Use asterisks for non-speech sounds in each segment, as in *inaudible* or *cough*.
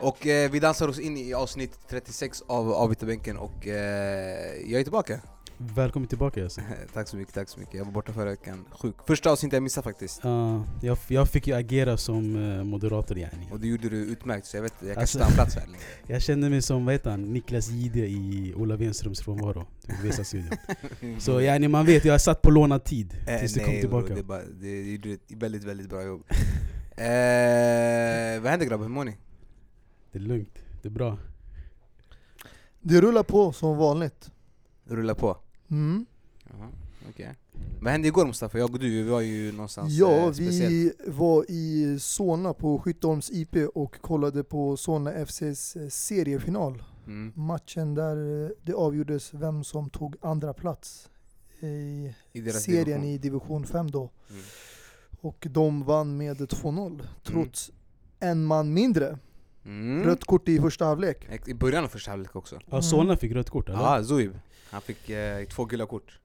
Och eh, vi dansar oss in i avsnitt 36 av Avbytarbänken och eh, jag är tillbaka. Välkommen tillbaka Yasin. *laughs* tack så mycket, tack så mycket. Jag var borta förra veckan, sjuk. Första avsnittet jag missade faktiskt. Uh, jag, jag fick ju agera som uh, moderator yani. Och det gjorde du utmärkt, så jag vet jag kan Alltså- stanna plats här. *laughs* Jag kände mig som, vad heter han, Niklas Jihde i Ola Wenströms frånvaro. *laughs* Så yani, man vet, jag har satt på lånad tid Eh, tills du kom tillbaka. bro, det, är bara, det, det gjorde ett väldigt, väldigt bra jobb. eh, vad händer grabbar, hur mår ni? Det är lugnt, det är bra. Det rullar på som vanligt. Rullar på? Mm. Jaha, okej. Vad hände igår Mustafa? Jag och du, vi var ju någonstans Ja, eh, speciellt. vi var i Solna på Skytteholms IP och kollade på Solna FCs eh, seriefinal. Mm. Matchen där eh, det avgjordes vem som tog andra plats i I deras serien division. i division 5 då. Mm. Och de vann med 2-0 trots en man mindre. Mm. Rött kort i första halvlek. I början av första halvlek också. Ja, Mm. Solna fick rött kort eller? Ja, Zuib. Han fick eh, två gula kort.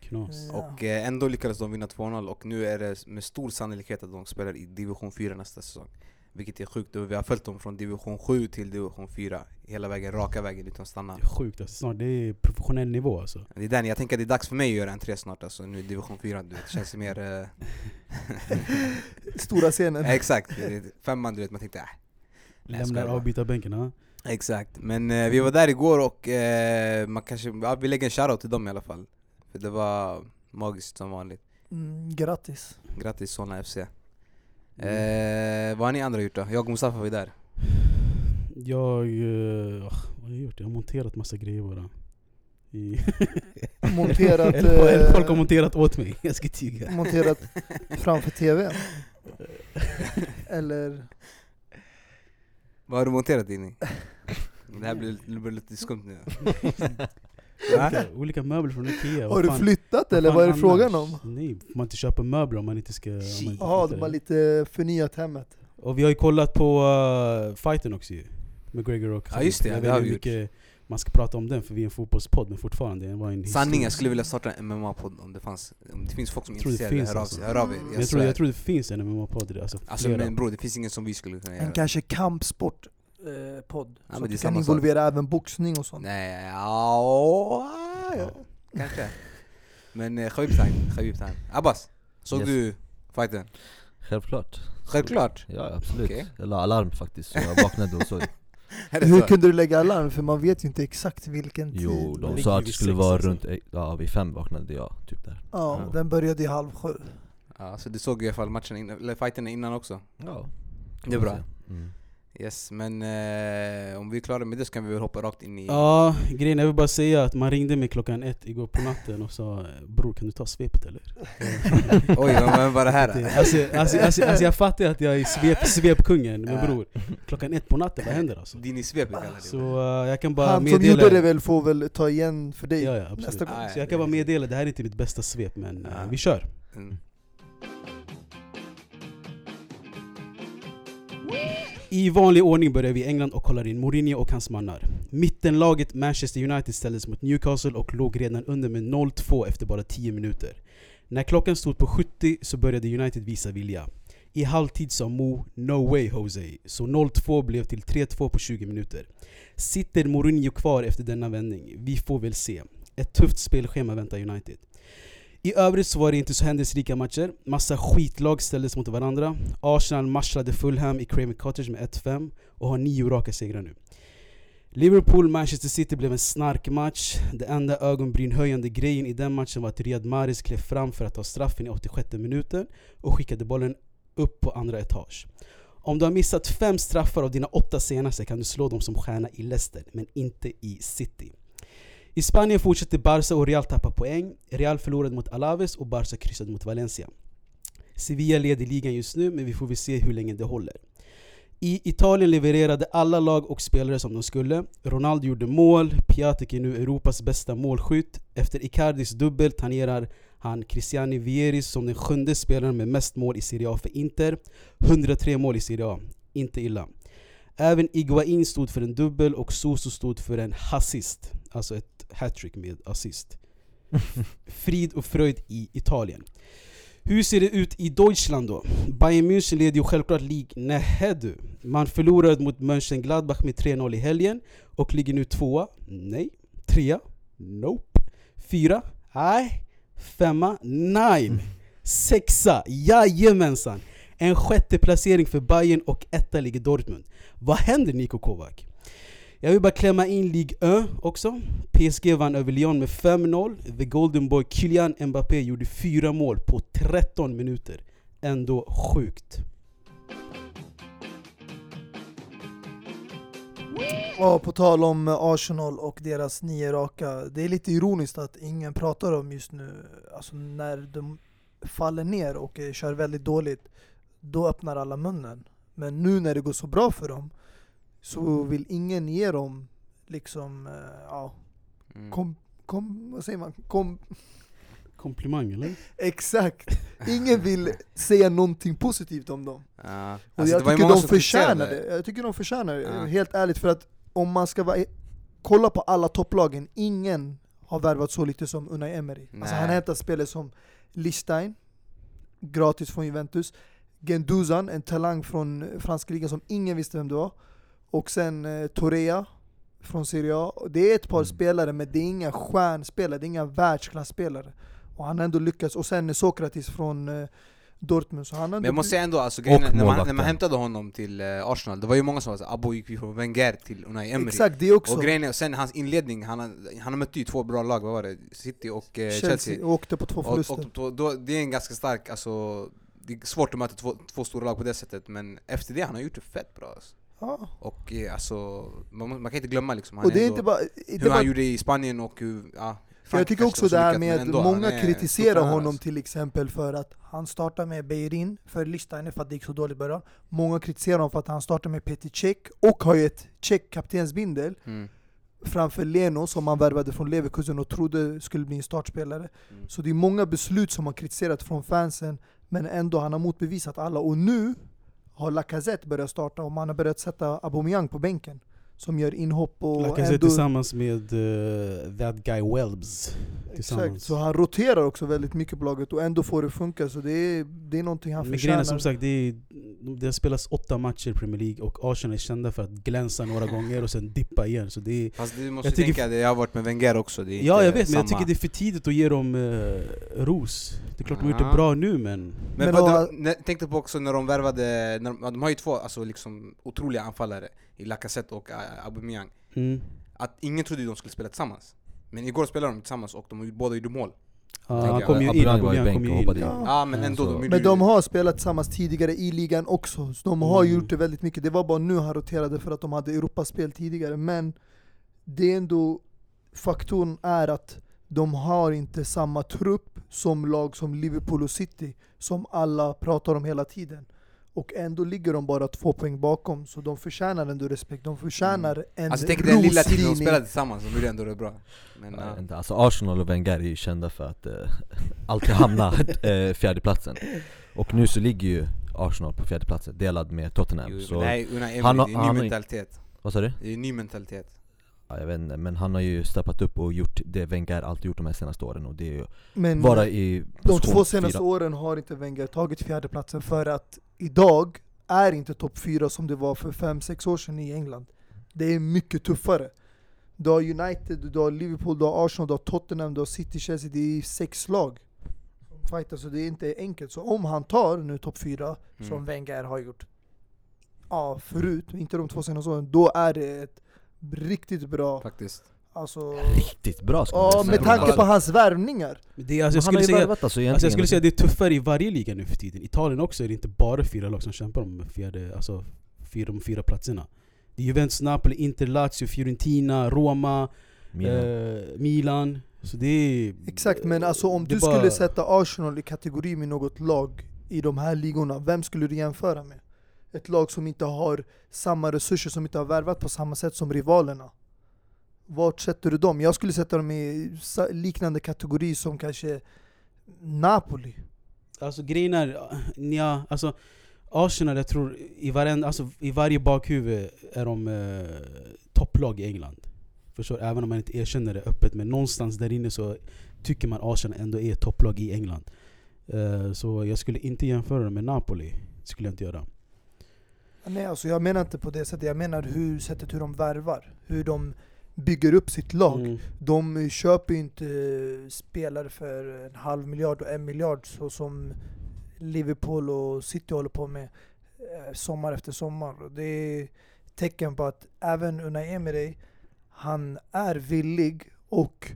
Knas. Ja. Och eh, ändå lyckades de vinna 2-0 och nu är det med stor sannolikhet att de spelar i division 4 nästa säsong. Vilket är sjukt, vi har följt dem från division 7 till division 4 hela vägen, raka vägen utan att stanna. Det är sjukt alltså. Snart, det är professionell nivå alltså. Det är den, jag tänker att det är dags för mig att göra entré snart alltså, nu division 4, du vet, känns mer... Eh, *laughs* Stora scenen. *laughs* exakt, femman du vet, man tänkte äh. Lämnar avbytarbänken ha? Exakt, men eh, vi var där igår och eh, man kanske, ja, vi lägger en shoutout till dem i alla fall. För det var magiskt som vanligt. Mm, grattis. Grattis Solna FC. Mm. Eh, vad har ni andra gjort då? Jag och Mustafa var där. Jag, eh, ah, vad har jag gjort? Jag har monterat massa grejer bara. *laughs* Monterat, eller, eller eh, folk har monterat åt mig, *laughs* jag ska tyga. monterat framför TVn. *laughs* Eller Vad har du monterat in i? *laughs* Det här blir, det blir lite skumt nu. *laughs* Olika, olika möbler från Ikea. har du fan- flyttat eller vad är det frågan om? Nej, man inte köpa möbler om man inte ska... Jaha, de har lite förnyat hemmet. Och vi har ju kollat på uh, fighten också ju. McGregor och Ja, just det, det har vi gjort. Man ska prata om den för vi är en fotbollspodd men fortfarande, det var en Sanning, jag skulle vilja starta en MMA-podd om det fanns, om det finns folk som är intresserade, finns hör av, alltså. hör av er. Jag jag, tror, svär. jag tror det finns en MMA-podd, alltså, Alltså men bror, det finns ingen som vi skulle kunna göra. En kanske kampsport eh, podd. du samma kan sak. involvera även boxning och sånt. Nej, ja, ja, kanske. Men eh, Khabib time, Khabib time. Abbas, såg Yes. du fighten? Självklart. Självklart. Ja absolut. Okej. Jag la alarm faktiskt, så jag vaknade och såg. *laughs* Hur så? kunde du lägga alarm? För man vet ju inte exakt vilken tid. Jo, de sa att det skulle vara alltså. runt, eh, ja vid fem vaknade jag typ där. Ja, Ja. den började i halv sju. Ja, så du såg i alla fall matchen, innan, eller fighten innan också? Ja. Det är bra. Mm. Yes, men eh, om vi är klara med det så kan vi väl hoppa rakt in i... Ja, grejen är, jag vill bara säga att man ringde mig klockan ett igår på natten och sa Bror kan du ta svepet eller? *laughs* Oj, vad var det här? Alltså, alltså, alltså, alltså jag fattar att jag är svep, svepkungen, men Ja. bror Klockan ett på natten, vad händer alltså? Din i svep vi kallar det. Så eh, jag kan bara Han som meddela gjorde det väl får väl ta igen för dig Ja, ja, absolut. nästa gång. Ah, Så jag kan bara meddela, det här är inte mitt bästa svep men eh, Ja. vi kör Mm. I vanlig ordning börjar vi i England och kollar in Mourinho och hans mannar. Mittenlaget Manchester United ställdes mot Newcastle och låg redan under med 0-2 efter bara 10 minuter. När klockan stod på 70 så började United visa vilja. I halvtid sa Mo “No way Jose”, så 0-2 blev till 3-2 på 20 minuter. Sitter Mourinho kvar efter denna vändning? Vi får väl se. Ett tufft spelschema väntar United. I övrigt så var det inte så händelserika matcher. Massa skitlag ställdes mot varandra. Arsenal matchade Fulham i Craven Cottage med 1-5 och har nio raka segrar nu. Liverpool-Manchester City blev en snarkmatch. Den enda ögonbrynhöjande grejen i den matchen var att Riyad Mahrez klev fram för att ta straffen i 86 minuten och skickade bollen upp på andra etage. Om du har missat fem straffar av dina åtta senaste kan du slå dem som stjärna i Leicester, men inte i City. I Spanien fortsätter Barca och Real tappa poäng. Real förlorade mot Alaves och Barca kryssade mot Valencia. Sevilla leder ligan just nu, men vi får väl se hur länge det håller. I Italien levererade alla lag och spelare som de skulle. Ronaldo gjorde mål, Piatek är nu Europas bästa målskytt. Efter Icardis dubbel tangerar han Cristiani Vieris som den sjunde spelaren med mest mål i Serie A för Inter. 103 mål i Serie A, inte illa. Även Iguain stod för en dubbel och Soso stod för en assist, alltså ett hattrick med assist. Frid och fröjd i Italien. Hur ser det ut i Deutschland då? Bayern München leder ju självklart League. Nähä du. Man förlorade mot Mönchengladbach med 3-0 i helgen och ligger nu tvåa. Nej. Trea? Nope. Fyra? Nej. Femma? Nine. Sexa? Jajamensan! En sjätte placering för Bayern och etta ligger Dortmund. Vad händer Niko Kovac? Jag vill bara klämma in Ligue 1 också. PSG vann över Lyon med 5-0. The Golden Boy Kylian Mbappé gjorde fyra mål på 13 minuter. Ändå sjukt. Ja, på tal om Arsenal och deras nio raka. Det är lite ironiskt att ingen pratar om just nu, alltså när de faller ner och kör väldigt dåligt, då öppnar alla munnen. Men nu när det går så bra för dem, så vill ingen ge dem liksom, eh, ja, Mm. kom, kom, vad säger man? Kom, Komplimang eller? exakt! Ingen vill säga någonting positivt om dem. Ja. Och Alltså, jag det tycker de förtjänar det. Jag tycker de förtjänar det, Ja. helt ärligt. För att om man ska vara, kolla på alla topplagen, ingen har värvat så lite som Unai Emery. Alltså han har hämtat spelare som Lichstein, gratis från Juventus, Genduzan, en talang från franska ligan som ingen visste vem det var, och sen eh, Torea från Serie A. Det är ett par Mm. spelare, men det är inga stjärnspelare, det är inga världsklasspelare. Och han har ändå lyckats, och sen Sokratis från eh, Dortmund. Så han har Men ändå jag måste säga ändå, alltså, grejen, är, när, man, när man hämtade honom till eh, Arsenal, det var ju många som var såhär Abo gick från Wenger till Unai Emery Exakt, det också. Och grejen är, sen hans inledning, han har, han har mött ju två bra lag, vad var det? City och eh, Chelsea, Chelsea, åkte på två Och, förluster. och då, då, det är en ganska stark, alltså Det är svårt att möta två, två stora lag på det sättet, men efter det han har gjort det fett bra alltså. Ja. Och eh, alltså, man, man kan inte glömma liksom, han Och det är ändå, inte bara... Det hur bara han gjorde i Spanien och hur, ja för jag tycker också det här med, han många kritiserar honom alltså. till exempel för att han startar med Beirin för Lichsteiner för att det gick så dåligt i början. Många kritiserar honom för att han startar med Petr Cech och har ju ett Cech kaptensbindel Mm. framför Leno som han värvade från Leverkusen och trodde skulle bli en startspelare. Mm. Så det är många beslut som har kritiserat från fansen, men ändå han har motbevisat alla. Och nu har Lacazette börjat starta och man har börjat sätta Aubameyang på bänken. Som gör inhopp och Lacazette ändå... tillsammans med uh, that guy Welbs. Exakt, så han roterar också väldigt mycket på laget och ändå får det funka. Så det är, det är någonting han Men grejen förtjänar. är som sagt, det, är, det har spelats åtta matcher i Premier League och Arsenal är kända för att glänsa några gånger och sen dippa igen. Så det är, Fast du måste Jag tycker- tänka, det jag har varit med Wenger också, det är ja jag vet, men jag samma. tycker det är för tidigt att ge dem eh, ros. Det är klart de har gjort Ja. det bra nu men... Men, Men vad, då- de, tänkte på också när de värvade, när de, har ju två alltså, liksom, otroliga anfallare i Lacazette och uh, Aubameyang Mm. Att ingen trodde de skulle spela tillsammans Men igår spelade de tillsammans och de båda gjorde mål Tänker han kom ju in, Aubameyang kom ju och in. in. Ja. Ja men ändå, de Men de har spelat tillsammans tidigare i ligan också, så de har Mm. gjort det väldigt mycket. Det var bara nu han roterade för att de hade Europaspel tidigare. Men det är ändå, faktorn är att de har inte samma trupp som lag som Liverpool och City, som alla pratar om hela tiden. Och ändå ligger de bara två poäng bakom, så de förtjänar ändå respekt. De förtjänar en Alltså tänk den lilla tiden de spelade tillsammans, de gjorde ändå det bra. Men, Ja, inte, alltså Arsenal och Wenger är ju kända för att eh, *laughs* alltid hamna eh, fjärdeplatsen. Och nu så ligger ju Arsenal på fjärdeplatsen, delad med Tottenham. Jo, så, Nej, Unai Emery, det är en ny mentalitet. Vad sa du? Det är en ny mentalitet jag vet inte, men han har ju steppat upp och gjort det Wenger alltid gjort de här senaste åren och det är ju Men vara i de två senaste fyra. åren har inte Wenger tagit fjärdeplatsen för att idag är inte topp fyra som det var för 5-6 år sedan i England. Det är mycket tuffare. Du har United, du har Liverpool, du har Arsenal, du har Tottenham, du har City, Chelsea. Det är sex lag som fightar, så det är inte enkelt. Så om han tar nu topp fyra, Mm. som Wenger har gjort ja, förut, inte de två senaste åren, då är det ett riktigt bra... faktiskt Alltså, Riktigt bra ska man ja, säga. med tanke på hans värvningar. Men Det är, alltså, jag, skulle säga, värvat alltså alltså, egentligen jag skulle säga att det är tuffare i varje liga nu för tiden. Italien också är det inte bara fyra lag som kämpar om fjärde, alltså, fyra, de fyra platserna. Det är Juventus, Napoli, Inter, Lazio, Fiorentina, Roma, Milan. Eh, Milan. Så det är... Exakt, men alltså om det du är bara- skulle sätta Arsenal i kategori med något lag i de här ligorna, vem skulle du jämföra med? Ett lag som inte har samma resurser, som inte har värvat på samma sätt som rivalerna. Vart sätter du dem? Jag skulle sätta dem i liknande kategori som kanske Napoli. Alltså grejen är, ja, alltså Arsenal jag tror i, varenda, alltså, i varje bakhuvud är de eh, topplag i England. Förstår? Även om man inte erkänner det öppet, men någonstans där inne så tycker man Arsenal ändå är topplag i England. Eh, så jag skulle inte jämföra dem med Napoli. Det skulle jag inte göra. Nej alltså jag menar inte på det sättet, jag menar hur, sättet hur de värvar. Hur de bygger upp sitt lag. Mm. De köper ju inte spelare för en halv miljard och en miljard så som Liverpool och City håller på med eh, sommar efter sommar. Det är tecken på att även Unai Emery, han är villig och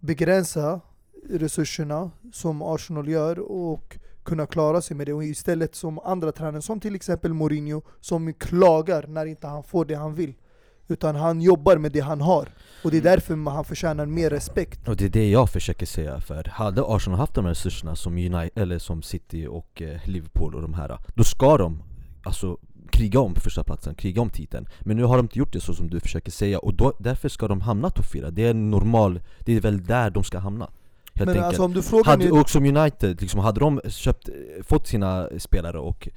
begränsa resurserna som Arsenal gör och kunna klara sig med det. Och istället som andra tränare, som till exempel Mourinho, som klagar när inte han får det han vill. Utan han jobbar med det han har. Och det är därför han förtjänar mer respekt. Och det är det jag försöker säga, för hade Arsenal haft de här resurserna som, United, eller som City och eh, Liverpool och de här Då ska de alltså kriga om första platsen, kriga om titeln Men nu har de inte gjort det så som du försöker säga och då, därför ska de hamna topp 4 Det är normal, det är väl där de ska hamna Helt Men enkelt alltså om du frågar hade, Och som United, liksom, hade de köpt, fått sina spelare och,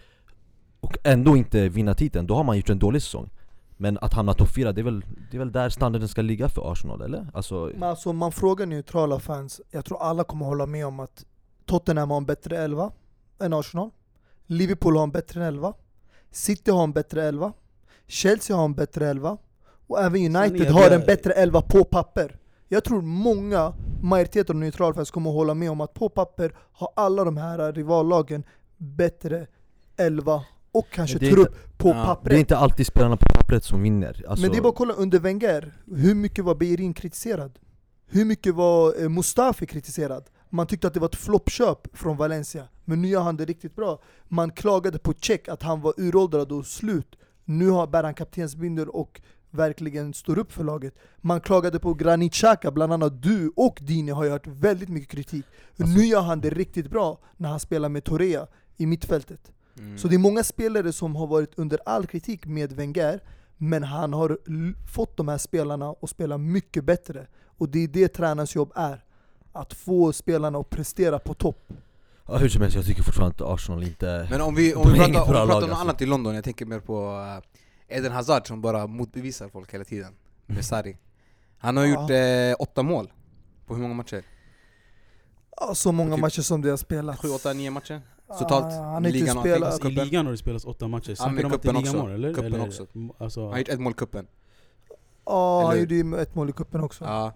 och ändå inte vinna titeln, då har man gjort en dålig säsong Men att hamna topp 4, det är, väl, det är väl där standarden ska ligga för Arsenal, eller? Alltså, men alltså om man frågar neutrala fans, jag tror alla kommer hålla med om att Tottenham har en bättre elva än Arsenal. Liverpool har en bättre elva. City har en bättre elva. Chelsea har en bättre elva. Och även United har en bättre elva på papper. Jag tror många, majoriteten av neutrala fans kommer hålla med om att på papper har alla de här rivallagen bättre elva och kanske trupp på Ja, det är pappret. inte alltid spelarna på pappret som vinner alltså, Men det är bara att kolla under Wenger, hur mycket var Beirin kritiserad? Hur mycket var eh, Mustafi kritiserad? Man tyckte att det var ett floppköp från Valencia, men nu gör han det riktigt bra. Man klagade på Cech att han var uråldrad och slut. Nu har bär han kaptensbindel och verkligen står upp för laget. Man klagade på Granit Xhaka, bland annat du och Dini har ju hört väldigt mycket kritik. Alltså- Nu gör han det riktigt bra när han spelar med Torea i mittfältet. Mm. Så det är många spelare som har varit under all kritik med Wenger, men han har fått de här spelarna att spela mycket bättre. Och det är det tränarens jobb är. Att få spelarna att prestera på topp. ja, Hur som helst, jag tycker fortfarande att Arsenal inte... Men om vi, om vi pratar, om vi pratar om något alltså. annat i London, jag tänker mer på uh, Eden Hazard som bara motbevisar folk hela tiden med Sarri Han har Ja. gjort eh, åtta mål på hur många matcher? Ja, så många Typ matcher som det har spelats. Sju, åtta, nio matcher? Totalt? Ah, han har inte ligan spelat. I ligan har det spelats åtta matcher, Ja, snackar men de kuppen ligamål också. eller? Kuppen eller också. m- Alltså, Han har gjort ett mål i cupen Ja, han gjorde ju ett mål i cupen också. Ja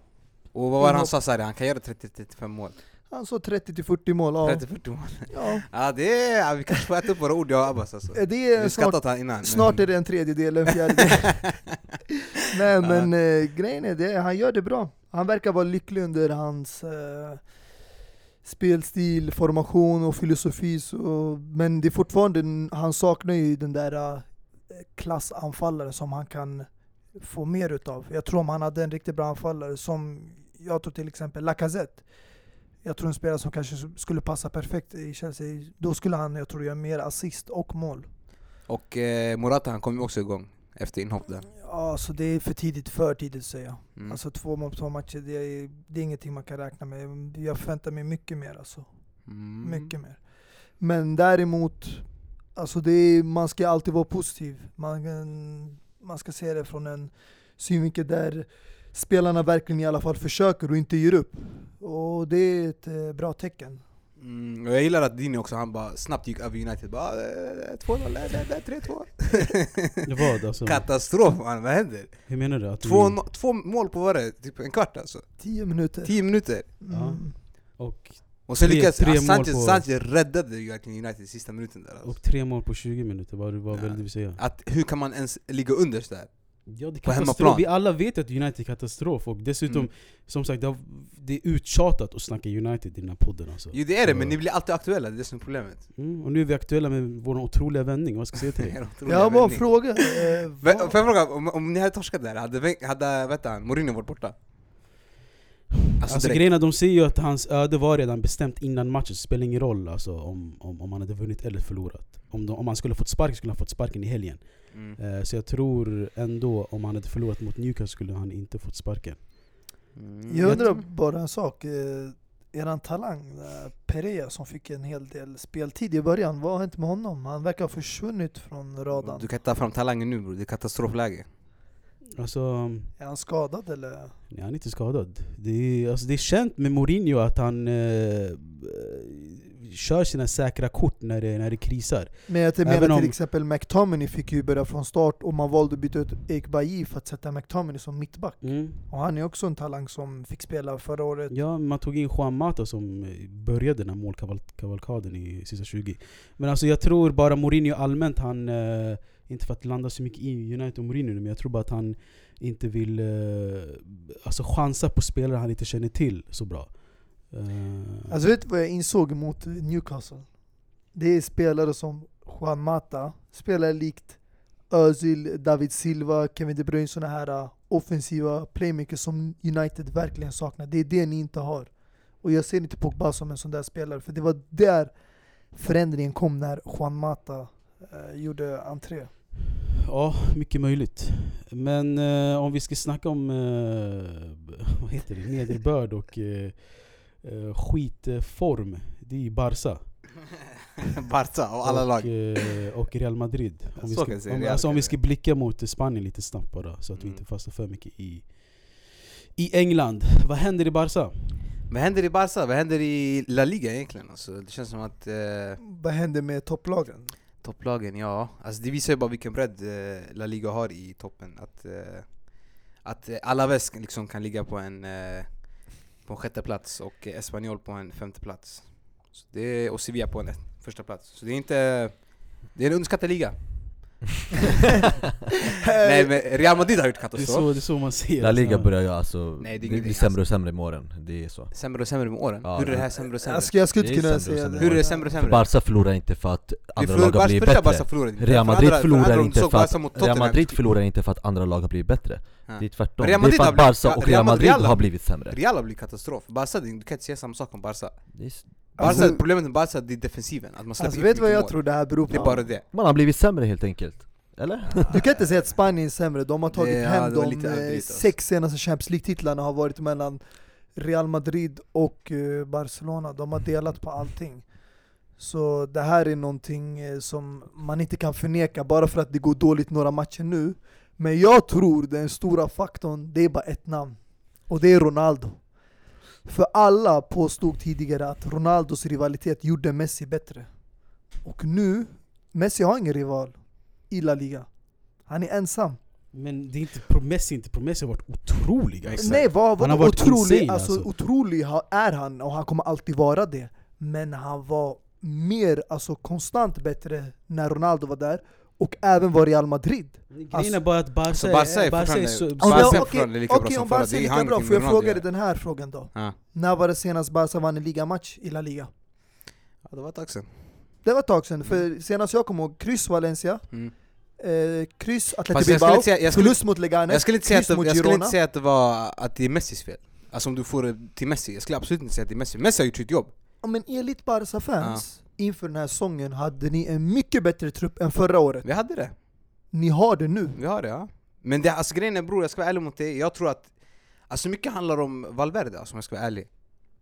Och vad var det han sa Sarri? Han kan göra 30-35 mål Han sa 30-40 mål. Ja. 30-40 mål Ja. *laughs* Ja det är, vi kanske får äta upp våra ord jag och Abbas alltså Det är snart, skattat han innan snart är det en tredjedel, en fjärdedel. *laughs* Nej men eh, grejen är det, han gör det bra. Han verkar vara lycklig under hans eh, spelstil, formation och filosofi. Så, men det är fortfarande, han saknar ju den där eh, klassanfallaren som han kan få mer utav. Jag tror om han hade en riktigt bra anfallare som, jag tror till exempel Lacazette. Jag tror en spelare som kanske skulle passa perfekt i Chelsea, då skulle han, jag tror, göra mer assist och mål. Och eh, Morata han kom ju också igång efter inhopp där Ja, så det är för tidigt, för tidigt att säga. mm. Alltså två mål på två matcher, det är, det är ingenting man kan räkna med. Jag förväntar mig mycket mer alltså. mm. Mycket mer. Men däremot, alltså det är, man ska alltid vara positiv. Man, kan- man ska se det från en synvinkel där spelarna verkligen i alla fall försöker och inte ger upp. Och det är ett eh, bra tecken. Mm, och jag gillar att Dini också, han bara snabbt gick över United, bara eh, 2-0, eh, eh, eh, 3-2 *laughs* det var alltså, Katastrof man, vad händer? hur menar du? Att Två, vi, no- två mål på vad det? Typ en kvart alltså? Tio minuter. 10 minuter? Mm. och, Och sen Tre- lyckades tre mål Sanchez, på- Sanchez räddade verkligen United i sista minuten där alltså. och tre mål på 20 minuter, vad, vad Ja. vill du säga? Att, Hur kan man ens ligga under sådär? Ja det är På katastrof, hemmaplan. vi alla vet att United är katastrof och dessutom, Mm. som sagt, det, har, det är uttjatat att snacka United i den här podden alltså. Jo det är det, Så- men ni blir alltid aktuella, det är det som är problemet mm, Och nu är vi aktuella med vår otroliga vändning, vad ska jag säga till *laughs* dig? Jag har bara en fråga. Eh, Får jag fråga, om, om ni hade torskat där, hade, hade vet han, Mourinho varit borta? Alltså, Alltså grejen är, de säger ju att hans öde var redan bestämt innan matchen, det spelar ingen roll alltså, om, om, om han hade vunnit eller förlorat. Om, de, om han skulle fått sparken skulle han fått sparken i helgen. Mm. Eh, så jag tror ändå, om han hade förlorat mot Newcastle skulle han inte fått sparken. Mm. Jag undrar bara en sak. Eh, eran talang, Pereira, som fick en hel del speltid i början, vad har hänt med honom? Han verkar ha försvunnit från radarn. Du kan ta fram talangen nu bror, det är katastrofläge Alltså, Är han skadad eller? nej, han är inte skadad. Det är, alltså, det är känt med Mourinho att han... Eh, kör sina säkra kort när det, när det krisar. Men jag Även menar om- till exempel McTominay fick ju börja från start och man valde att byta ut Ekbayi för att sätta McTominay som mittback. Och han är också en talang som fick spela förra året. Ja, man tog in Juan Mata som eh, började den här målkavalkaden i sista 20. Men alltså jag tror bara Mourinho allmänt, han, eh, inte för att landa så mycket i United och Mourinho nu, men jag tror bara att han inte vill eh, alltså chansa på spelare han inte känner till så bra. Eh, Alltså vet du vad jag insåg mot Newcastle? Det är spelare som Juan Mata, spelare likt Özil, David Silva, Kevin De Bruyne, Sådana här eh, offensiva playmakers som United verkligen saknar. Det är det ni inte har. Och jag ser inte Pogba som en sån där spelare, för det var där förändringen kom när Juan Mata eh, gjorde entré. Ja, mycket möjligt. Men eh, om vi ska snacka om eh, vad heter det? nederbörd och eh, eh, skitform, det är ju Barca. *laughs* Barca av alla och, lag. eh, och Real Madrid. Om vi, Så ska, om, Real alltså, om vi ska blicka mot Spanien lite snabbt bara, så att vi Mm. inte fastnar för mycket i, i England. Vad händer i Barca? Vad händer i Barca? Vad händer i La Liga egentligen? Alltså, det känns som att eh, Vad hände med topplagen? Topplagen, ja. Alltså, det visar ju bara vilken bredd eh, La Liga har i toppen. Att, eh, att eh, Alaves liksom kan ligga på en, eh, på en sjätte plats och Espanyol på en femte plats. Så det och Sevilla på en första plats. Så det är inte... Det är en underskattad liga. *laughs* Nej men Real Madrid har gjort Det är katastrof. så, det är så man ser La Liga börjar ju alltså, Nej, det det, blir sämre och sämre med åren, det är så Sämre och sämre med åren. Ja, Hur är det här sämre och sämre? Jag skulle, jag skulle inte kunna säga det. Hur är det sämre och sämre? Barca förlorar inte för att andra lag har blivit bättre Barca förlorar inte. Real För Madrid för förlorar inte för att, Real. Madrid förlorar inte för att andra lag har blivit bättre Ja. Det är tvärtom, Real det är Madrid för har att blivit- Barca och Real Real Madrid- har blivit sämre Real har blivit katastrof. Barca, du kan inte säga samma sak om Barca. Barca Alltså- problemet med Barca det är defensiven, att man släpper Alltså in vet du vad jag mål. tror det här beror Det är på? bara det. Man har blivit sämre helt enkelt, eller? Du kan inte säga att Spanien är sämre, de har tagit Det- ja, hem var de lite eh, överdrivet, alltså. sex senaste Champions League-titlarna har varit mellan Real Madrid och eh, Barcelona, de har delat på allting. Så det här är någonting eh, som man inte kan förneka bara för att det går dåligt några matcher nu. Men jag tror den stora faktorn, det är bara ett namn. Och det är Ronaldo. För alla påstod tidigare att Ronaldos rivalitet gjorde Messi bättre. Och nu, Messi har ingen rival i La Liga. Han är ensam. Men det är inte, Messi, inte, Messi har varit otrolig. Nej vad, Han har vad varit otrolig, alltså, alltså. otrolig är han och han kommer alltid vara det. Men han var mer, alltså konstant bättre när Ronaldo var där. Och även var Real Madrid. Grejen Alltså- är bara att Barca, Alltså, Barca är fortfarande- så... Om Barca är Okej, fortfarande lika bra okej, som om förra. Lika han bra, får jag fråga ja. dig den här frågan då? Ja. När var det senast Barca vann en ligamatch i La Liga? ja, det var ett tag sedan. Det var ett tag sedan, för senast jag kommer ihåg, kryss Valencia, Mm. eh, kryss Atletico Bilbao, förlust mot Leganes, Jag skulle inte säga kryss att, mot det, jag skulle inte säga att det var att det är Messis fel. Alltså om du får det till Messi, jag skulle absolut inte säga att det är Messi. Messi har gjort sitt jobb. Ja, men enligt Barca-fans, inför den här säsongen hade ni en mycket bättre trupp än förra året. Vi hade det. Ni har det nu. Vi har det ja. Men det, alltså grejen är bror, jag ska vara ärlig mot dig, jag tror att Alltså mycket handlar om Valverde alltså, om jag ska vara ärlig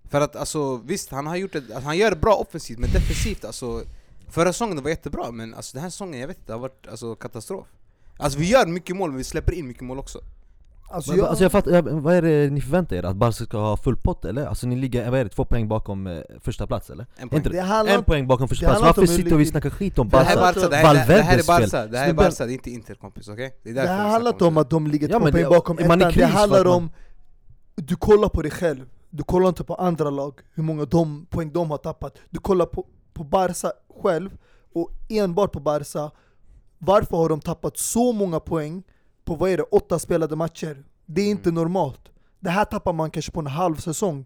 För att alltså visst, han har gjort det, alltså, han gör det bra offensivt men defensivt alltså Förra säsongen det var jättebra men alltså den här säsongen, jag vet inte, det har varit alltså, katastrof Alltså vi gör mycket mål men vi släpper in mycket mål också Alltså, Men, jag, alltså jag fattar, vad är det ni förväntar er? Att Barca ska ha full pott eller? Alltså ni ligger, vad är det, två poäng bakom eh, första plats eller? En poäng inte det handlar En poäng bakom första det plats, varför sitter vi och snackar skit om Det Det här är Barca? Barca, det här, det, det här är. Barca, det här är Barca, det är inte Inter kompis okej? Det, är det därför här handlar inte om det. att de ligger Ja, två poäng det- bakom ettan, det handlar om Du kollar på dig själv, du kollar inte på andra lag, hur många de, poäng de har tappat Du kollar på, på Barca själv, och enbart på Barca Varför har de tappat så många poäng på, vad är det, åtta spelade matcher? Det är inte Mm. normalt Det här tappar man kanske på en halv säsong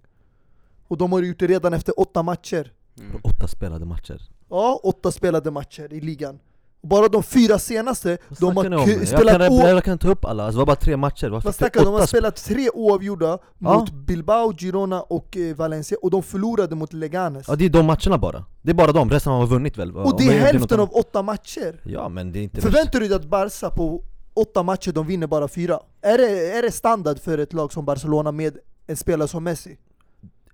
Och de har gjort det redan efter åtta matcher Mm. Åtta spelade matcher Ja, åtta spelade matcher i ligan Bara de fyra senaste, Vad de har om? ku- Jag spelat kan, å- jag kan ta upp alla, alltså, det var bara tre matcher, Vad snackar du? De har spelat tre oavgjorda Ja. mot Bilbao, Girona och eh, Valencia och de förlorade mot Leganes Ja det är de matcherna bara, det är bara de, resten har vunnit väl? Och det är hälften av åtta matcher! Ja men det är inte Förväntar du dig att Barca på åtta matcher, de vinner bara fyra? Är det, är det standard för ett lag som Barcelona med en spelare som Messi?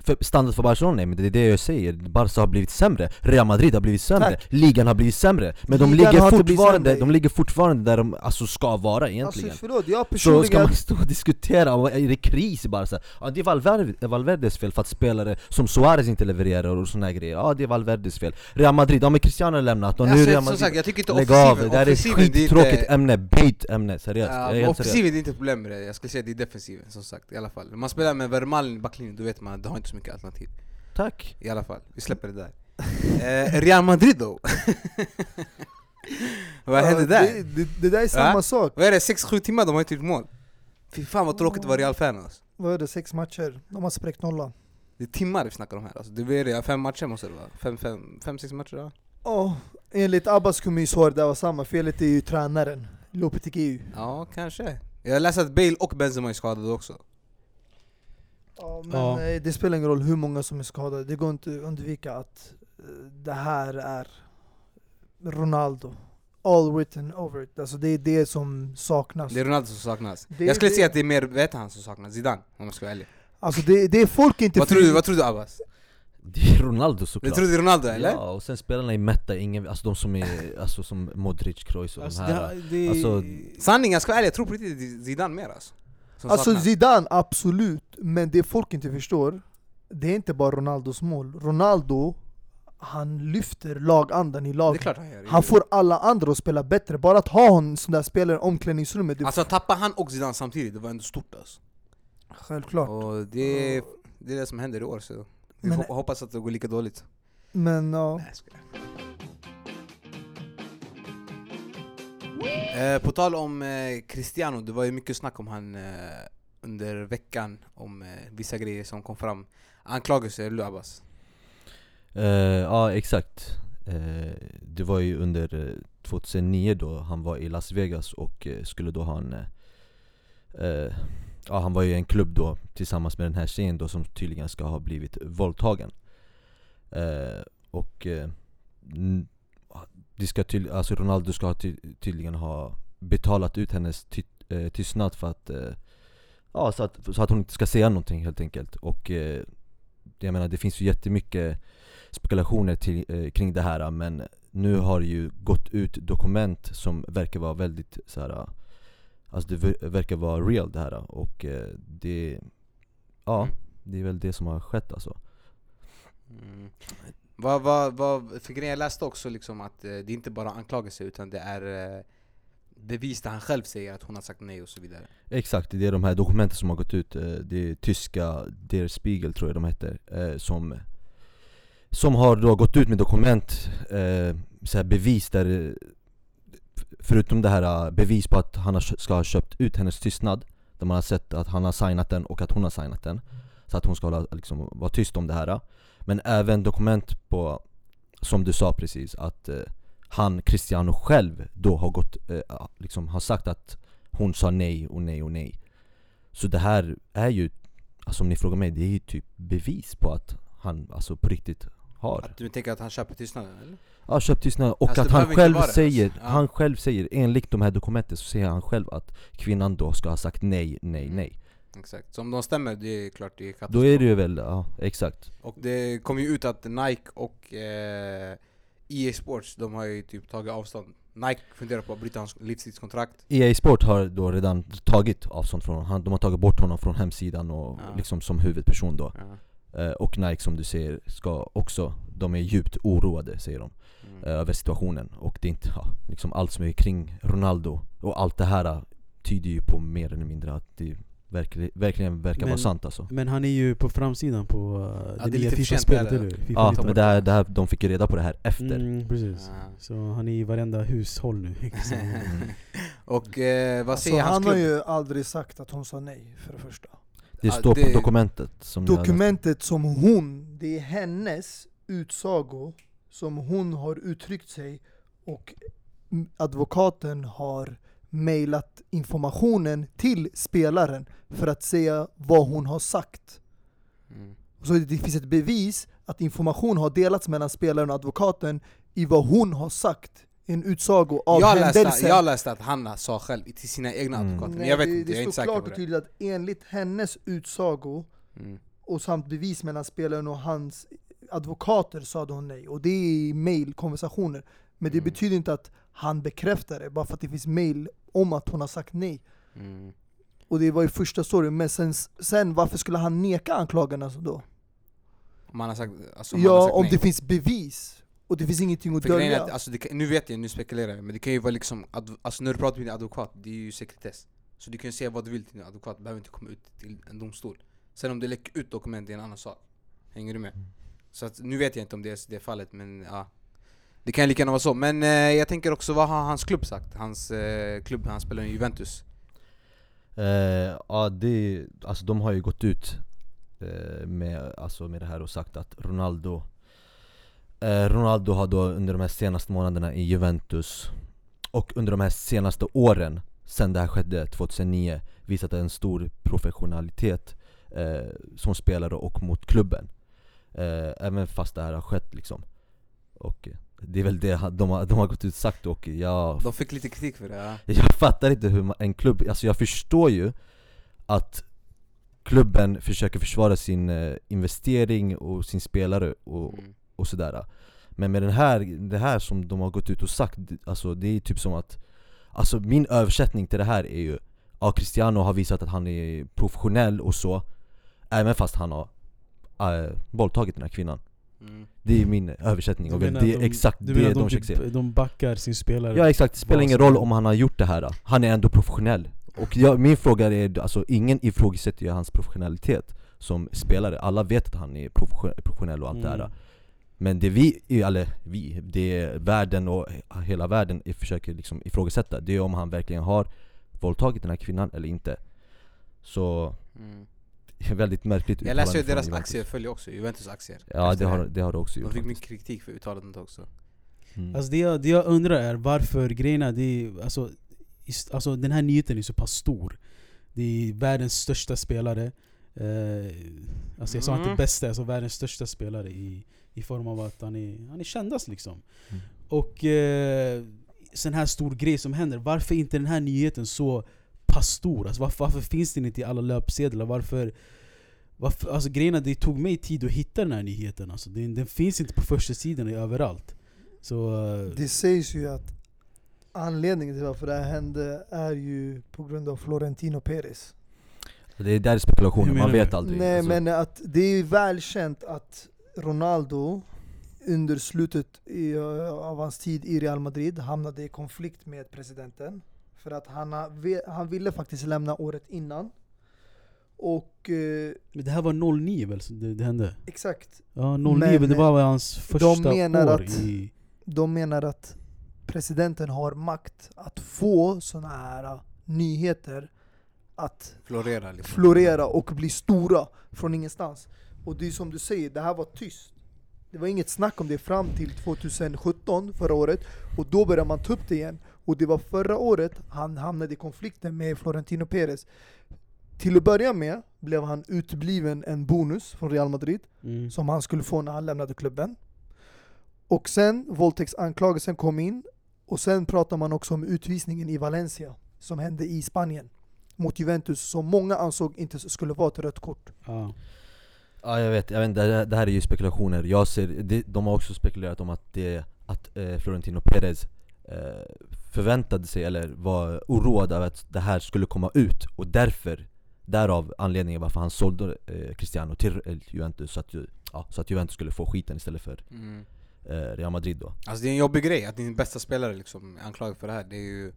För standard för Barcelona, nej men det är det jag säger. Barca har blivit sämre, Real Madrid har blivit sämre, Tack. ligan har blivit sämre. Men de ligger, fortfarande, de ligger fortfarande där de alltså, ska vara egentligen. Alltså förlåt, jag Så ska man *laughs* stå och diskutera, om är det kris i Barca? Ja det är Valverde, Valverdes fel för att spelare som Suarez inte levererar och såna här grejer. Ja det är Valverdes fel. Real Madrid, ja men Cristiano har lämnat. Och nu Alltså, Real Madrid sagt, jag tycker inte Lägg av, det där är ett det skittråkigt inte- ämne, byt ämne, seriöst, Ja, offensiven är inte ett problem med det, jag skulle säga det är defensiven som sagt i alla fall. Om man spelar med Vermaelen i backlinjen, då vet man att du har inte så mycket alternativ. Tack! I alla fall, vi släpper det där. *laughs* eh, Real Madrid då? *laughs* Vad hände där? Det, det, det där är samma Va? sak. Vad är det, 6-7 timmar de har inte gjort mål? Fy fan vad tråkigt att vara Real-fan alltså. Vad är det, sex matcher? De har spräckt nollan. Det är timmar vi snackar om här alltså. Det är det, fem matcher måste det vara. Fem, fem, fem sex matcher ja. Ja, enligt Abbas ju svaret där var samma. Felet är ju tränaren, Lopetegui. Ja, kanske. Jag läste att Bale och Benzema är skadade också. Ja, men Ja. eh, det spelar ingen roll hur många som är skadade. Det går inte att undvika att eh, det här är Ronaldo. All written over it. Alltså det är det som saknas. Det är Ronaldo som saknas. Det- jag skulle det- säga att det är mer, vet han som saknas? Zidane, om jag ska vara ärlig. Alltså det, det är folk inte Vad tror du, vad tror du Abbas? Det är Ronaldo Du såklart tror det är Ronaldo eller? Ja, och sen spelarna i Metta, ingen, alltså de som är, alltså som Modric, Kroos och Alltså, de här det, det, alltså, Sanning, jag ska vara ärlig, jag tror på riktigt Zidane mer alltså. Alltså. Zidane, absolut. Men det folk inte förstår, det är inte bara Ronaldos mål. Ronaldo, han lyfter lagandan i laget. han. Han får alla andra att spela bättre. Bara att ha en sån där spelare i omklädningsrummet, det Alltså tappa han och Zidane samtidigt, det var ändå stort alltså. självklart. Och det är, det är det som händer i år så vi Men- hop- hoppas att det går lika dåligt. Men ja, Nej. Eh, på tal om eh, Cristiano, det var ju mycket snack om han eh, under veckan om eh, vissa grejer som kom fram. Anklagelser, eller hur Abbas? Eh, ja exakt. Eh, det var ju under eh, 2009 då han var i Las Vegas och eh, skulle då ha en eh, eh, Ja han var ju i en klubb då tillsammans med den här tjejen då som tydligen ska ha blivit våldtagen eh, Och eh, det ska ty- alltså Ronaldo ska ty- tydligen ha betalat ut hennes ty- eh, tystnad för att eh, Ja så att, så att hon inte ska säga någonting helt enkelt och eh, Jag menar det finns ju jättemycket spekulationer till, eh, kring det här men nu har det ju gått ut dokument som verkar vara väldigt så här. Alltså det verkar vara real det här och eh, det Ja, det är väl det som har skett alltså Mm. Vad, vad, vad, för grejen jag läste också liksom att eh, det är inte bara anklagelser utan det är eh, bevis där han själv säger att hon har sagt nej och så vidare. Exakt, det är de här dokumenten som har gått ut eh, Det är tyska Der Spiegel tror jag de heter eh, Som Som har då gått ut med dokument eh, så här bevis där eh, Förutom det här eh, bevis på att han ska ha köpt ut hennes tystnad Där man har sett att han har signat den och att hon har signat den Så att hon ska hålla, liksom, vara tyst om det här men även dokument på Som du sa precis att eh, Han, Cristiano själv då har gått eh, liksom har sagt att hon sa nej och nej och nej Så det här är ju, alltså om ni frågar mig, det är ju typ bevis på att han alltså på riktigt har Att du tänker att han köper tystnaden eller? Ja, köpt tystnad och Alltså, att han själv det, säger, alltså. Ja. han själv säger, enligt de här dokumenten så säger han själv att kvinnan då ska ha sagt nej, nej, Mm. nej Exakt, så om de stämmer, det är klart det är katastrof. Då är det ju väl, ja exakt Och det kom ju ut att Nike och eh, EA Sports, de har ju typ tagit avstånd Nike funderar på att bryta hans livstidskontrakt EA E Sport har då redan tagit avstånd från honom, de har tagit bort honom från hemsidan och Ja. liksom som huvudperson då ja. Eh, Och Nike som du säger ska också, de är djupt oroade säger de mm. eh, över situationen och det är inte, ja, liksom allt som är kring Ronaldo och allt det här eh, tyder ju på mer eller mindre att det verkligen, verkligen verkar Men- vara sant alltså Men han är ju på framsidan på uh, Ja, det det nya Fifa-spelet, eller hur? FIFA Ja 19. men det här, det här, de fick ju reda på det här efter Mm, precis. Ja. Så han är i varenda hushåll nu. Så, *laughs* Och eh, vad alltså, säger hans han har klubb? ju aldrig sagt att hon sa nej, för det första. Det Ja, står det- på dokumentet som. Dokumentet som hon, det är hennes utsago som hon har uttryckt sig och advokaten har mejlat informationen till spelaren för att säga vad hon har sagt. Mm. Så det finns ett bevis att information har delats mellan spelaren och advokaten i vad hon har sagt. En utsago av Jag läste, händelsen. jag läste att Hanna sa själv till sina egna Mm. advokater, men jag vet det, inte, det jag är inte står säker klart på och det tydligt att enligt hennes utsago mm. och samt bevis mellan spelaren och hans advokater sade hon nej. Och det är i mailkonversationer. Men det Mm. betyder inte att han bekräftar det, bara för att det finns mail om att hon har sagt nej. Mm. Och det var ju första storyn, men sen, sen varför skulle han neka anklagarna då? Om han har sagt, alltså, om han har Ja, sagt om nej. det finns bevis, och det finns ingenting att För dölja. att, alltså, kan, nu vet jag, nu spekulerar jag, men det kan ju vara liksom, alltså när du pratar med din advokat, det är ju sekretess. Så du kan säga vad du vill till din advokat, det behöver inte komma ut till en domstol. Sen om det läcker ut dokument, det är en annan sak. Hänger du med? Så att, nu vet jag inte om det är det fallet, men ja. Det kan lika gärna vara så. Men eh, jag tänker också, vad har hans klubb sagt? Hans eh, klubb, han spelar i Juventus. Eh, ja, det, alltså de har ju gått ut eh, med, alltså med det här och sagt att Ronaldo eh, Ronaldo har då under de här senaste månaderna i Juventus och under de här senaste åren sen det här skedde 2009 visat en stor professionalitet eh, som spelare och mot klubben. Eh, även fast det här har skett liksom. Och eh, det är väl det de har, de har gått ut sagt och jag De fick lite kritik för det, ja. *laughs* jag fattar inte hur man, en klubb, alltså jag förstår ju att klubben försöker försvara sin eh, investering och sin spelare och, Mm. och sådär Men med den här, det här som de har gått ut och sagt, alltså det är typ som att Alltså min översättning till det här är ju Ja Cristiano har visat att han är professionell och så Även fast han har äh, våldtagit den här kvinnan Mm. Det är min översättning menar det att är exakt det de de, försöker säga typ, de backar sin spelare? Ja exakt, det spelar ingen roll om han har gjort det här Han är ändå professionell Och jag, min fråga är, alltså ingen ifrågasätter ju hans professionalitet som spelare Alla vet att han är profession- professionell och allt det Mm. här Men det vi, eller vi, det världen och hela världen i- försöker liksom ifrågasätta Det är om han verkligen har våldtagit den här kvinnan eller inte Så, Mm. *laughs* väldigt märkligt Jag läste ju deras Juventus. aktier följer också, Juventus aktier. Ja det har, det har det också De gjort fick faktiskt. mycket kritik för uttalandet också. mm. Alltså det jag, det jag undrar är varför grejerna, det är, alltså, alltså den här nyheten är så pass stor. Det är världens största spelare. Eh, alltså jag sa Mm. inte bästa, alltså världens största spelare i, i form av att han är, han är kändast liksom. Mm. Och eh, sån här stor grej som händer, varför är inte den här nyheten så pass stor? Alltså varför, varför finns den inte i alla löpsedlar? Varför, varför, alltså grejerna, det tog mig tid att hitta den här nyheten alltså. den, den finns inte på första sidan överallt. Så... eh, Det sägs ju att anledningen till varför det här hände är ju på grund av Florentino Perez. Det är där spekulationer, Hur man vet du? aldrig Nej alltså. men att det är ju välkänt att Ronaldo under slutet i, uh, av hans tid i Real Madrid hamnade i konflikt med presidenten. För att han, han ville faktiskt lämna året innan. Och eh, Men det här var 09 väl, så det, det hände? exakt, Ja, 09, Men men det var väl hans första menar år att- i... de menar att presidenten har makt att få såna här uh, nyheter att Florera liksom. florera och bli stora från ingenstans. Och det är som du säger, det här var tyst. Det var inget snack om det fram till 2017, förra året, och då började man ta upp det igen. Och det var förra året han hamnade i konflikten med Florentino Perez. Till att börja med blev han utbliven en bonus från Real Madrid, Mm. som han skulle få när han lämnade klubben. Och sen våldtäktsanklagelsen kom in, och sen pratar man också om utvisningen i Valencia, som hände i Spanien mot Juventus, som många ansåg inte skulle vara ett rött kort. Ja. Ja jag vet, jag vet det, det här är ju spekulationer. Jag ser, det, de har också spekulerat om att, det, att eh, Florentino Perez förväntade sig, eller var oroad över att det här skulle komma ut och därför Därav anledningen varför han sålde eh, Cristiano till eh, Juventus så att, ja, så att Juventus skulle få skiten istället för Mm. eh, Real Madrid då Alltså det är en jobbig grej att din bästa spelare liksom är anklagad för det här. Det är ju...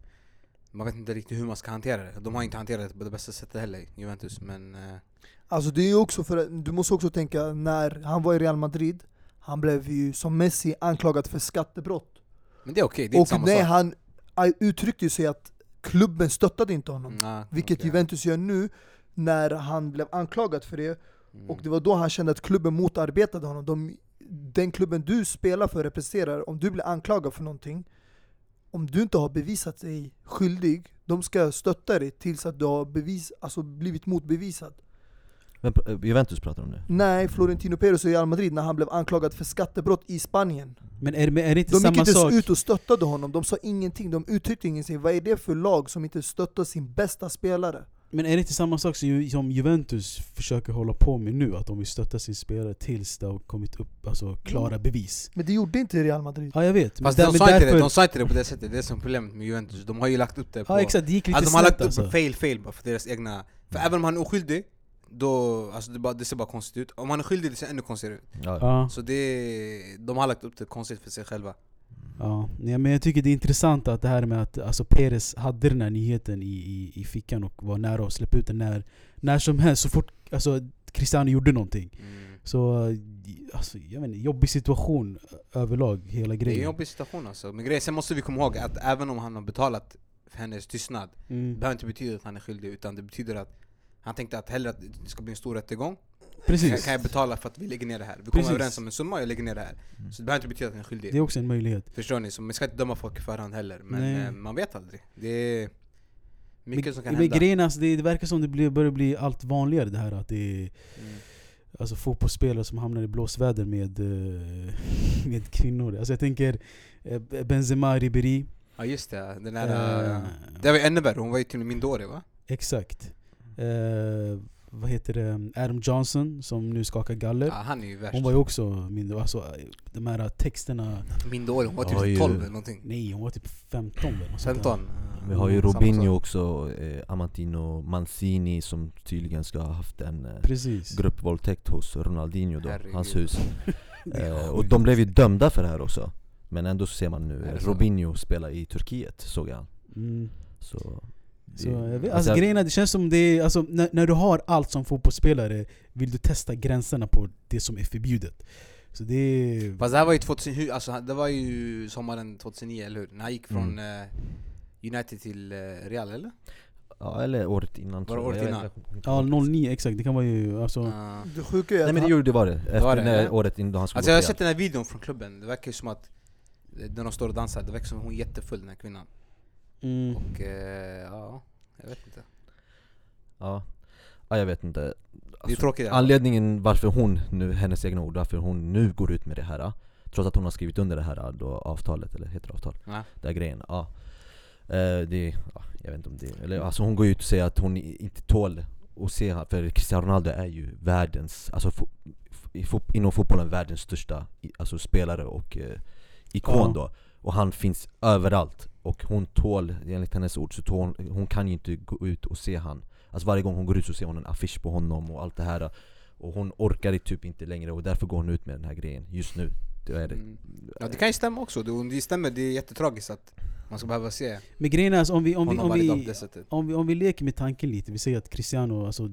Man vet inte riktigt hur man ska hantera det. De har inte hanterat det på det bästa sättet heller, Juventus. Men... Eh, Alltså det är ju också för du måste också tänka, när han var i Real Madrid, han blev ju som Messi anklagad för skattebrott. Men det är okej, det är inte Och samma nej, sak. han uttryckte ju sig att klubben stöttade inte honom. Mm, ah, Vilket okej. Juventus gör nu, när han blev anklagad för det. Mm. Och det var då han kände att klubben motarbetade honom. De, den klubben du spelar för representerar, om du blir anklagad för någonting, om du inte har bevisat dig skyldig, de ska stötta dig tills att du har bevis, alltså blivit motbevisad. Men eh, Juventus pratar om det? Nej, Florentino Perez i Real Madrid när han blev anklagad för skattebrott i Spanien. Men är, men är det inte De gick samma inte sak? ens ut och stöttade honom, de sa ingenting, de uttryckte ingenting. Vad är det för lag som inte stöttar sin bästa spelare? Men är det inte samma sak som, Ju- som Juventus försöker hålla på med nu? Att de vill stötta sin spelare tills det har kommit upp alltså, klara bevis? Men det gjorde inte Real Madrid. Ja jag vet, men, Fast där, de men sa, inte det, därför... de sa inte det på det sättet, det är som problemet med Juventus De har ju lagt upp det på... Ja exakt, det gick lite alltså, de har lagt upp alltså. fail fail bara för deras egna... För även om han är oskyldig, då, alltså det, bara, det ser bara konstigt ut Om han är skyldig det ser ännu konstigare ut Ja. Ja, Så det, de har lagt upp det konstigt för sig själva ja. Nej, men jag tycker det är intressant att det här med att alltså, Perez hade den här nyheten i, i, i fickan och var nära att släppa ut den när, när som helst, så fort alltså, Cristiano gjorde någonting. mm. Så, alltså, jag vet inte, jobbig situation överlag, hela Det är en grejen. jobbig situation alltså Men grejen, sen måste vi komma ihåg att även om han har betalat för hennes tystnad Det Mm. behöver inte betyda att han är skyldig utan det betyder att han tänkte att hellre att det ska bli en stor rättegång kan, Precis. kan jag betala för att vi lägger ner det här? Vi kommer Precis. överens om en summa och jag lägger ner det här Så det behöver inte betyda att han är skyldig Det är också en möjlighet. Förstår ni? Så man ska inte döma folk i förhand heller, men Nej. eh, man vet aldrig. Det är mycket men, som kan men hända. grejen alltså, det, det verkar som det blir, börjar bli allt vanligare det här att det är Mm. alltså, fotbollsspelare som hamnar i blåsväder med, eh, *laughs* med kvinnor. Alltså jag tänker eh, Benzema, Ribéry. Ja just det, den där... uh, det var ju ännu värre, hon var ju till och med minderårig va? Exakt. Eh, vad heter det? Adam Johnson som nu skakar galler. Ja, han är ju värst. Hon var ju också mindre, alltså de här texterna, minderårig, hon var typ Oj. 12 eller någonting. nej hon var typ 15 eller något sånt där. 15. Vi har ju Robinho också, eh, Amantino Mancini som tydligen ska ha haft en eh, Precis. gruppvåldtäkt hos Ronaldinho då, Herregud. hans hus *laughs* eh, Och de blev ju dömda för det här också Men ändå så ser man nu? Robinho spela i Turkiet såg jag Mm. Så, Så, jag vet, alltså, alltså, grejen är, det känns som det är, alltså, när, när du har allt som fotbollsspelare vill du testa gränserna på det som är förbjudet. Så det är... Fast det här var ju 2000, hu- alltså, det var ju sommaren 2009, eller hur? När han gick från Mm. eh, United till eh, Real, eller? Ja eller året innan Var det året innan? Ja, ihåg. 09 exakt, det kan vara ju alltså... Ja. Det sjuka är att Nej men det gjorde det var det, efter var det, när eller? året innan han skulle Alltså jag har sett den här videon från klubben, det verkar ju som att eh, när de står och dansar, det verkar som att hon är jättefull den här kvinnan Mm. Och eh, ja, jag vet inte Ja, ja jag vet inte Det är Alltså, tråkigt Anledningen varför hon, nu, hennes egna ord, varför hon nu går ut med det här Trots att hon har skrivit under det här då, avtalet, eller heter det avtal? ja. Den här grejen, ja eh, det, ja, Jag vet inte om det, eller alltså hon går ut och säger att hon i- inte tål att se han- för Cristiano Ronaldo är ju världens, alltså fo, i fot, inom fotbollen världens största i- alltså spelare och eh, ikon Ja. då Och han finns överallt. Och hon tål, enligt hennes ord, så tål, hon kan ju inte gå ut och se han. Alltså varje gång hon går ut så ser hon en affisch på honom och allt det här. Och hon orkar det typ inte längre och därför går hon ut med den här grejen just nu. Det är det. Mm. ja det kan ju stämma också, det, det stämmer, det är jättetragiskt att man ska behöva se Men grejen är alltså, om vi, om vi, om vi, om vi, om vi leker med tanken lite, vi säger att Cristiano, alltså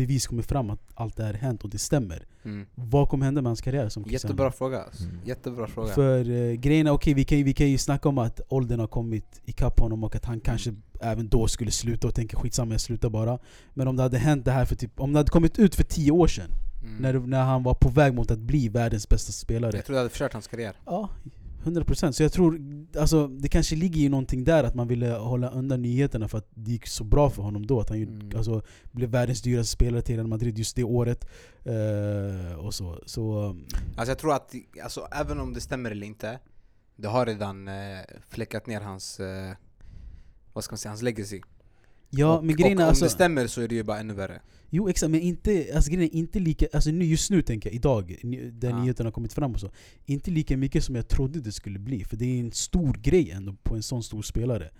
bevis kommer fram att allt det här hänt och det stämmer. mm. Vad kommer hända med hans karriär som Cristiano? Jättebra fråga alltså. Mm. jättebra fråga För uh, grejen är, okej vi, kan, ju- vi kan ju snacka om att åldern har kommit ikapp honom och att han kanske även då skulle sluta och tänka skitsamma jag slutar bara. Men om det hade hänt det här för typ, om det hade kommit ut för tio år sedan, mm. när, när han var på väg mot att bli världens bästa spelare. Jag tror det hade förstört hans karriär Ja, 100% Så jag tror, alltså det kanske ligger i någonting där att man ville hålla undan nyheterna för att det gick så bra för honom då. Att han ju- Mm. alltså, blev världens dyraste spelare till Real Madrid just det året. Eh, och så. så um, Alltså jag tror att, alltså, även om det stämmer eller inte Det har redan eh, fläckat ner hans, eh, vad ska man säga, hans legacy ja, och, men grejen och om alltså, det stämmer så är det ju bara ännu värre Jo exakt, men inte, alltså, grejen är inte lika, alltså nu, just nu tänker jag, idag, där Ja. nyheterna har kommit fram och så Inte lika mycket som jag trodde det skulle bli, för det är en stor grej ändå på en sån stor spelare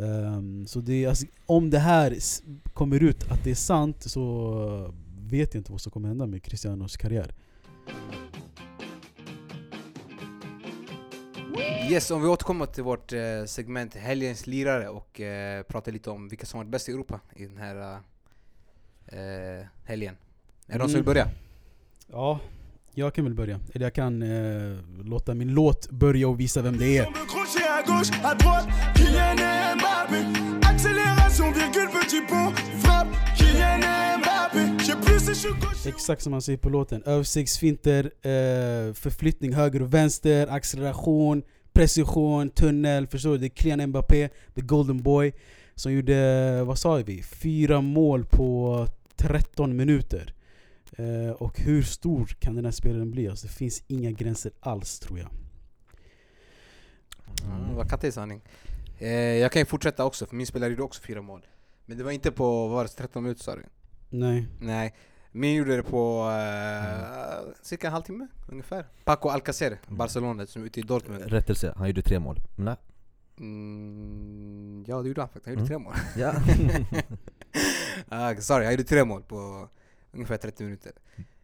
Ehm, Så det, alltså, om det här kommer ut att det är sant så vet jag inte vad som kommer hända med Cristianos karriär Yes, om vi återkommer till vårt eh, segment Helgens lirare och eh, pratar lite om vilka som varit bäst i Europa i den här eh, helgen Är det någon som vill Mm. börja? Ja, jag kan väl börja. Eller jag kan eh, låta min låt börja och visa vem det är. Exakt som man säger på låten. Översiktsfinter, eh, förflyttning höger och vänster, acceleration, precision, tunnel. Förstår du? Det är Kylian Mbappé, the golden boy, som gjorde, vad sa vi? Fyra mål på 13 minuter. Eh, och hur stor kan den här spelaren bli? Alltså, det finns inga gränser alls tror jag. Mm. Var kattig sanning. Eh, jag kan ju fortsätta också, för min spelare gjorde också fyra mål. Men det var inte på, vad var det, 13 minuter sa du? Nej. Nej, min gjorde det på uh, cirka en halvtimme ungefär. Paco Alcacer, Barcelona som är ute i Dortmund. Rättelse, han gjorde tre mål. Nej. Mm, ja det gjorde han faktiskt, han gjorde Mm. tre mål. *laughs* Ja. *laughs* Ah, sorry, han gjorde tre mål på ungefär 30 minuter.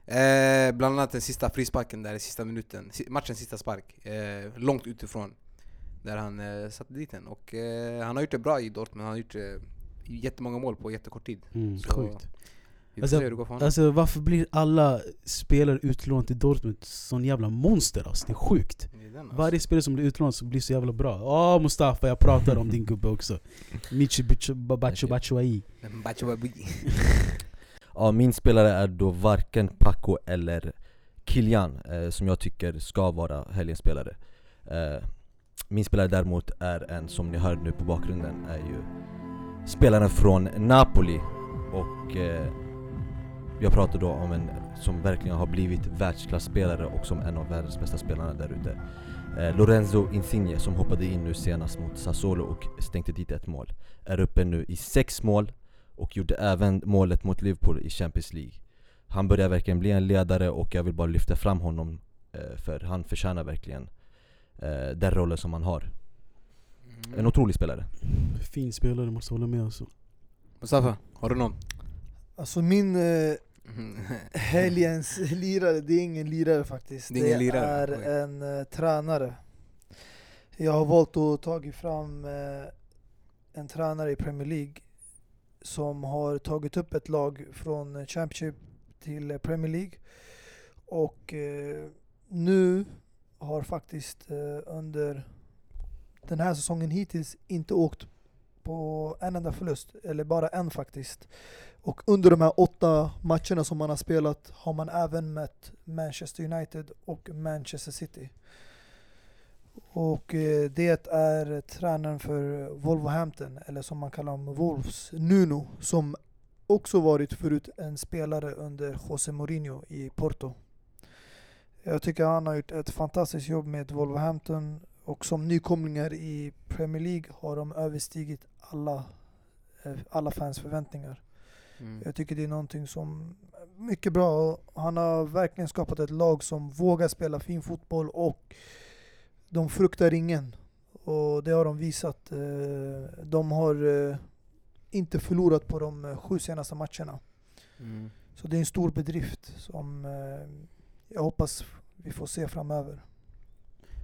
Eh, bland annat den sista frisparken där i sista minuten, matchens sista spark. Eh, långt utifrån. Där han eh, satte dit den. Och eh, han har gjort det bra i Dortmund, han har gjort eh, jättemånga mål på jättekort tid. Mm, Så sjukt. Vi får Alltså, se hur det går för honom. Alltså varför blir alla spelare utlånade till Dortmund sån jävla monster alltså? Det är sjukt. Det är den, alltså. Varje spelare som blir utlånad så blir så jävla bra. Åh Mustafa, jag pratar om din gubbe också. *laughs* Michi Babi. *laughs* Ja, min spelare är då varken Paco eller Kilian eh, som jag tycker ska vara helgens spelare. Eh, min spelare däremot är en, som ni hör nu på bakgrunden, är ju spelaren från Napoli och eh, jag pratar då om en som verkligen har blivit världsklasspelare och som en av världens bästa spelarna där ute. Eh, Lorenzo Insigne som hoppade in nu senast mot Sassuolo och stänkte dit ett mål. Är uppe nu i sex mål och gjorde även målet mot Liverpool i Champions League. Han börjar verkligen bli en ledare och jag vill bara lyfta fram honom eh, för han förtjänar verkligen eh, den rollen som han har. Mm. En otrolig spelare. Fin spelare, måste hålla med alltså. Mustafa, har du någon? Alltså min eh, *laughs* helgens lirare, det är ingen lirare faktiskt. Det är ingen lirare, är oj. en eh, tränare. Jag har valt att ta fram eh, en tränare i Premier League som har tagit upp ett lag från Championship till Premier League. Och eh, nu har faktiskt under den här säsongen hittills inte åkt på en enda förlust, eller bara en faktiskt. Och under de här åtta matcherna som man har spelat har man även mött Manchester United och Manchester City. Och eh, det är tränaren för Wolverhampton, eller som man kallar dem Wolves, Nuno, som också varit förut en spelare under José Mourinho i Porto. Jag tycker han har gjort ett fantastiskt jobb med Wolverhampton och som nykomlingar i Premier League har de överstigit alla, eh, alla fans förväntningar. Mm. Jag tycker det är någonting som är mycket bra. Han har verkligen skapat ett lag som vågar spela fin fotboll och de fruktar ingen. Och det har de visat. Eh, De har eh, inte förlorat på de eh, sju senaste matcherna. Mm. Så det är en stor bedrift som jag hoppas vi får se framöver.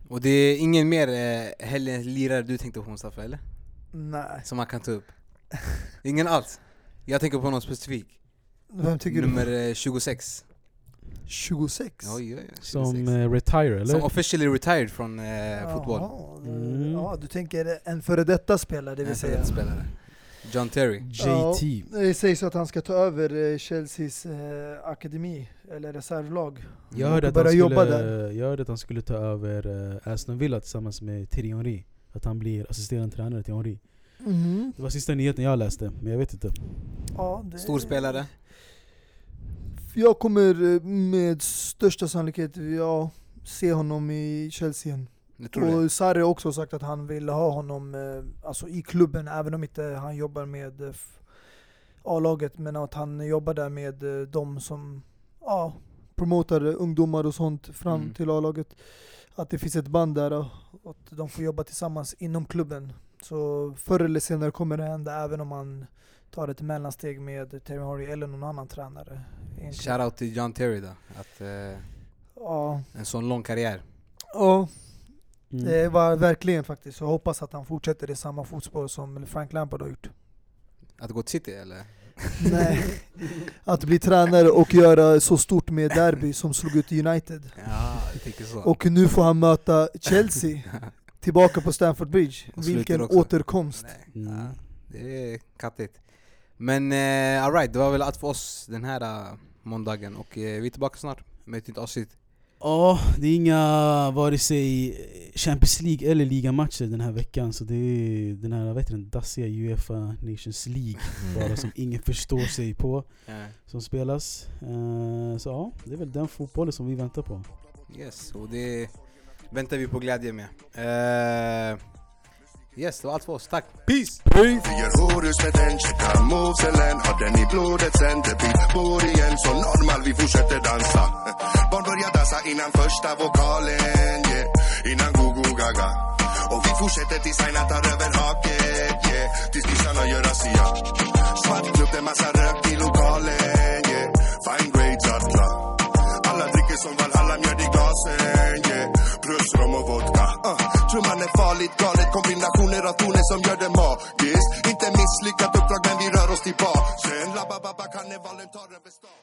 Och det är ingen mer eh, helgens lirare du tänkte på Mustafa eller? Nej. Som man kan ta upp? *laughs* Ingen alls? Jag tänker på någon specifik. Vem tycker Nummer du? eh, 26. 26? Oj, oj, oj, 26. Som eh, retire eller? Som officially retired från eh, fotboll. Jaha, det- Mm. Ja, du tänker en före detta spelare det vill En säga. spelare. John Terry. JT. Det sägs att han ska ta över eh, Chelseas eh, akademi, eller reservlag. Jag hörde, att han jobba skulle, där. jag hörde att han skulle ta över uh, Aston Villa tillsammans med Thierry Henry. Att han blir assisterande tränare till Henry. Det var sista nyheten jag läste, men jag vet inte. Ja, det... Stor spelare. Jag kommer eh, med största sannolikhet ja, se honom i Chelsea igen. Och Sarri har också sagt att han vill ha honom eh, alltså i klubben, även om inte han jobbar med eh, A-laget. Men att han jobbar där med de som ja, promotar ungdomar och sånt fram Mm. till A-laget. Att det finns ett band där och att de får jobba tillsammans inom klubben. Så förr eller senare kommer det hända, även om man tar ett mellansteg med Terry Henry eller någon annan tränare. egentligen. Shoutout till John Terry då. Att, eh, Ja, en sån lång karriär. ja, Mm. det var verkligen faktiskt. Jag hoppas att han fortsätter i samma fotspår som Frank Lampard har gjort. Att gå till City eller? *laughs* Nej, *laughs* att bli tränare och göra så stort med derby som slog ut United. Ja, jag tänker så. Och nu får han möta Chelsea *laughs* tillbaka på Stamford Bridge. Vilken också. återkomst. Nej, Mm. det är kattigt. Men eh, alright, det var väl allt för oss den här eh, måndagen och eh, vi är tillbaka snart med ett nytt avsnitt. Ja, det är inga vare sig Champions League eller ligamatcher den här veckan så det är den här heter den, dassiga Uefa Nations League bara som ingen förstår sig på som spelas. Eh, så ja, det är väl den fotbollen som vi väntar på. Yes, och det väntar vi på glädje med. Eh, Yes, det var allt för oss. Tack. Peace! Vi gör horus med den, checkar moveselen Har den i blodet sen det blir bor igen Så normal, vi fortsätter dansa *laughs* Barn börjar dansa innan första vokalen yeah. Innan go-go gaga Och vi fortsätter tills Aina tar över haket yeah. Tills kissarna gör razzia Svart klubb, det massa rök i lokalen yeah. Fine grades, atla Alla dricker som Valhalla, bassäng yeah. Plus rom och vodka ah, uh. Trumman är farligt galet Kombinationer av toner som gör det magiskt Inte misslyckat uppdrag men vi rör oss till basen Labba-babba karnevalen tar över stan